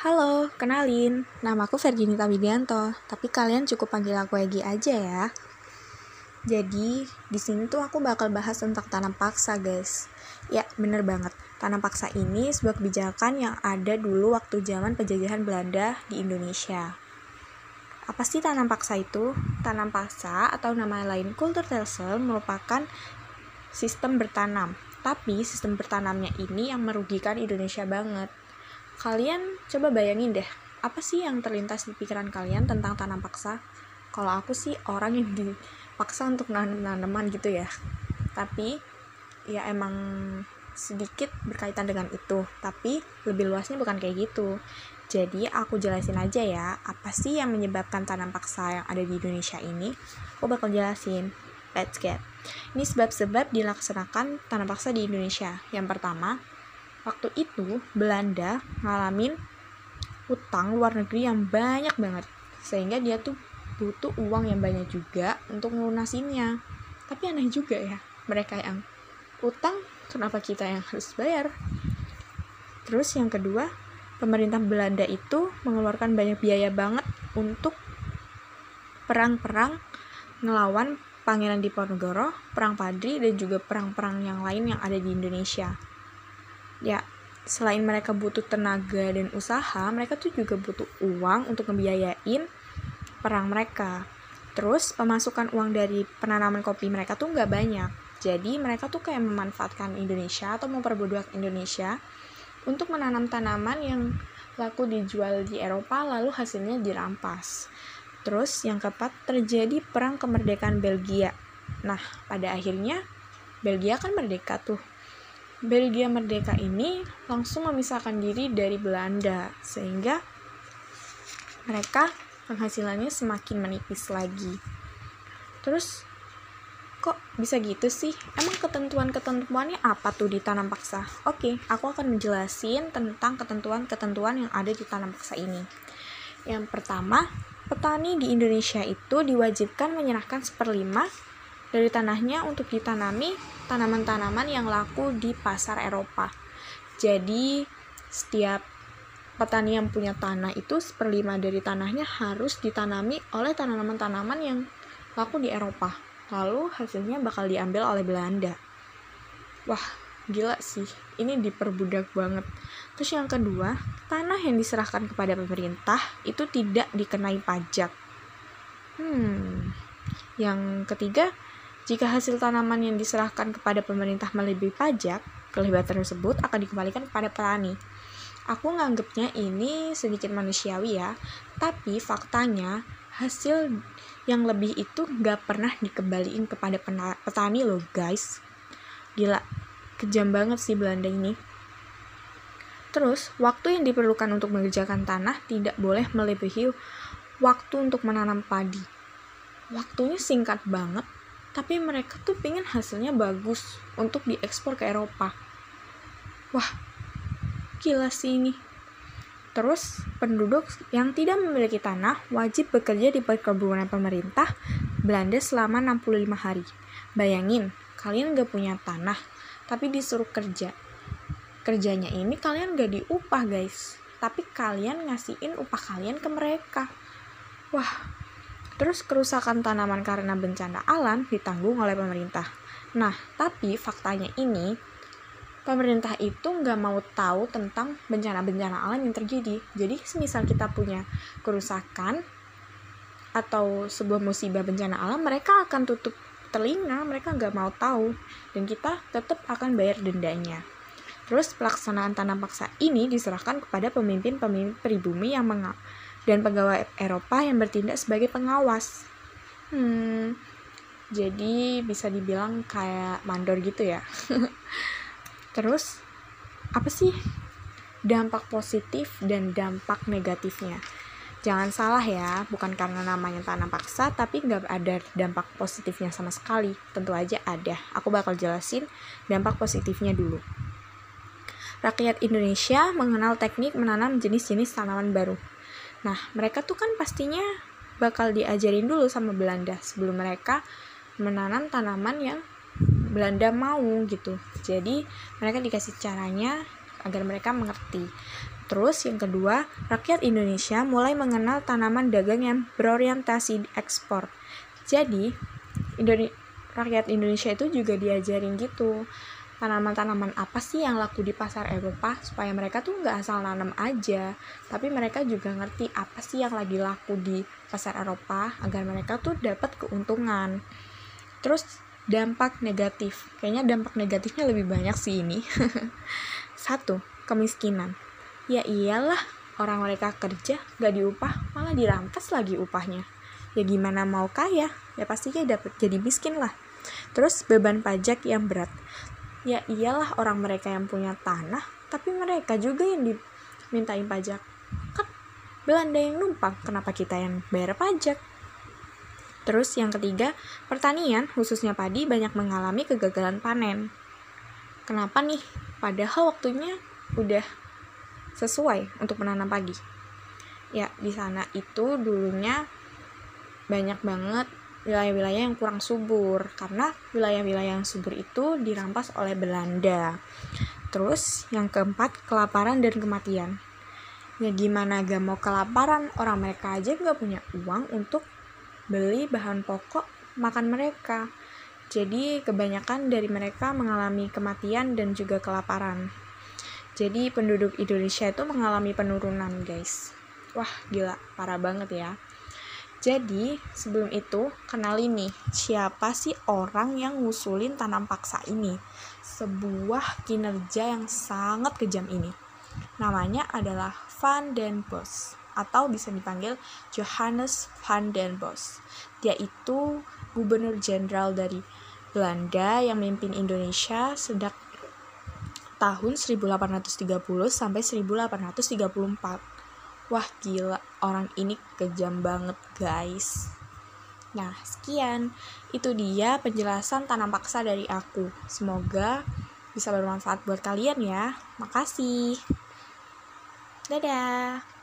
Halo, kenalin. Nama aku Verginita Widianto, tapi kalian cukup panggil aku Egi aja ya. Jadi, di sini tuh aku bakal bahas tentang tanam paksa, guys. Ya, bener banget. Tanam paksa ini sebuah kebijakan yang ada dulu waktu zaman penjajahan Belanda di Indonesia. Apa sih tanam paksa itu? Tanam paksa atau nama lain kulturtelsel merupakan sistem bertanam. Tapi sistem bertanamnya ini yang merugikan Indonesia banget Kalian coba bayangin deh, apa sih yang terlintas di pikiran kalian tentang tanam paksa? Kalau aku sih orang yang dipaksa untuk nanam tanaman gitu ya. Tapi ya emang sedikit berkaitan dengan itu, tapi lebih luasnya bukan kayak gitu. Jadi aku jelasin aja ya, apa sih yang menyebabkan tanam paksa yang ada di Indonesia ini? Aku bakal jelasin. Let's get. Ini sebab-sebab dilaksanakan tanam paksa di Indonesia. Yang pertama, waktu itu Belanda ngalamin utang luar negeri yang banyak banget. Sehingga dia tuh butuh uang yang banyak juga untuk melunasinya tapi aneh juga ya mereka yang utang kenapa kita yang harus bayar? Terus yang kedua pemerintah Belanda itu mengeluarkan banyak biaya banget untuk perang-perang ngelawan Pangeran Diponegoro, Perang Padri, dan juga perang-perang yang lain yang ada di Indonesia ya selain mereka butuh tenaga dan usaha mereka tuh juga butuh uang untuk ngebiayain perang mereka terus pemasukan uang dari penanaman kopi mereka tuh nggak banyak jadi mereka tuh kayak memanfaatkan Indonesia atau memperbudak Indonesia untuk menanam tanaman yang laku dijual di Eropa lalu hasilnya dirampas. Terus yang keempat terjadi perang kemerdekaan Belgia. Nah, pada akhirnya Belgia kan merdeka tuh. Belgia merdeka ini langsung memisahkan diri dari Belanda sehingga mereka penghasilannya semakin menipis lagi. Terus kok bisa gitu sih? Emang ketentuan-ketentuannya apa tuh di tanam paksa? Oke, aku akan menjelasin tentang ketentuan-ketentuan yang ada di tanam paksa ini. Yang pertama, petani di Indonesia itu diwajibkan menyerahkan seperlima dari tanahnya untuk ditanami tanaman-tanaman yang laku di pasar Eropa. Jadi, setiap petani yang punya tanah itu seperlima dari tanahnya harus ditanami oleh tanaman-tanaman yang laku di Eropa. Lalu hasilnya bakal diambil oleh Belanda. Wah, gila sih. Ini diperbudak banget. Terus yang kedua, tanah yang diserahkan kepada pemerintah itu tidak dikenai pajak. Hmm. Yang ketiga, jika hasil tanaman yang diserahkan kepada pemerintah melebihi pajak, kelebatan tersebut akan dikembalikan kepada petani. Aku nganggepnya ini sedikit manusiawi ya, tapi faktanya hasil yang lebih itu gak pernah dikembaliin kepada petani loh guys. Gila, kejam banget sih Belanda ini. Terus, waktu yang diperlukan untuk mengerjakan tanah tidak boleh melebihi waktu untuk menanam padi. Waktunya singkat banget tapi mereka tuh pengen hasilnya bagus untuk diekspor ke Eropa. Wah gila sih ini. Terus penduduk yang tidak memiliki tanah wajib bekerja di perkebunan pemerintah Belanda selama 65 hari. Bayangin kalian gak punya tanah tapi disuruh kerja. Kerjanya ini kalian gak diupah guys. Tapi kalian ngasihin upah kalian ke mereka. Wah Terus kerusakan tanaman karena bencana alam ditanggung oleh pemerintah. Nah, tapi faktanya ini, pemerintah itu nggak mau tahu tentang bencana-bencana alam yang terjadi. Jadi, semisal kita punya kerusakan atau sebuah musibah bencana alam, mereka akan tutup telinga, mereka nggak mau tahu. Dan kita tetap akan bayar dendanya. Terus pelaksanaan tanam paksa ini diserahkan kepada pemimpin-pemimpin pribumi yang meng dan pegawai Eropa yang bertindak sebagai pengawas. Hmm, jadi bisa dibilang kayak mandor gitu ya. Terus, apa sih dampak positif dan dampak negatifnya? Jangan salah ya, bukan karena namanya tanam paksa, tapi nggak ada dampak positifnya sama sekali. Tentu aja ada. Aku bakal jelasin dampak positifnya dulu. Rakyat Indonesia mengenal teknik menanam jenis-jenis tanaman baru. Nah, mereka tuh kan pastinya bakal diajarin dulu sama Belanda sebelum mereka menanam tanaman yang Belanda mau gitu. Jadi, mereka dikasih caranya agar mereka mengerti. Terus yang kedua, rakyat Indonesia mulai mengenal tanaman dagang yang berorientasi ekspor. Jadi, Indone rakyat Indonesia itu juga diajarin gitu tanaman-tanaman apa sih yang laku di pasar Eropa supaya mereka tuh nggak asal nanam aja? Tapi mereka juga ngerti apa sih yang lagi laku di pasar Eropa agar mereka tuh dapat keuntungan. Terus dampak negatif. Kayaknya dampak negatifnya lebih banyak sih ini. Satu kemiskinan. Ya iyalah orang mereka kerja gak diupah malah dirampas lagi upahnya. Ya gimana mau kaya? Ya pastinya dapat jadi miskin lah. Terus beban pajak yang berat ya iyalah orang mereka yang punya tanah tapi mereka juga yang dimintain pajak. Kan Belanda yang numpang kenapa kita yang bayar pajak? Terus yang ketiga pertanian khususnya padi banyak mengalami kegagalan panen. Kenapa nih? Padahal waktunya udah sesuai untuk menanam padi. Ya di sana itu dulunya banyak banget wilayah-wilayah yang kurang subur karena wilayah-wilayah yang subur itu dirampas oleh Belanda. Terus yang keempat kelaparan dan kematian. Ya gimana gak mau kelaparan orang mereka aja nggak punya uang untuk beli bahan pokok makan mereka. Jadi kebanyakan dari mereka mengalami kematian dan juga kelaparan. Jadi penduduk Indonesia itu mengalami penurunan guys. Wah gila parah banget ya. Jadi, sebelum itu, kenali nih, siapa sih orang yang ngusulin tanam paksa ini? Sebuah kinerja yang sangat kejam ini. Namanya adalah Van den Bos, atau bisa dipanggil Johannes van den Bos. Dia itu gubernur jenderal dari Belanda yang memimpin Indonesia sejak tahun 1830 sampai 1834 Wah gila, orang ini kejam banget guys. Nah, sekian. Itu dia penjelasan tanam paksa dari aku. Semoga bisa bermanfaat buat kalian ya. Makasih. Dadah.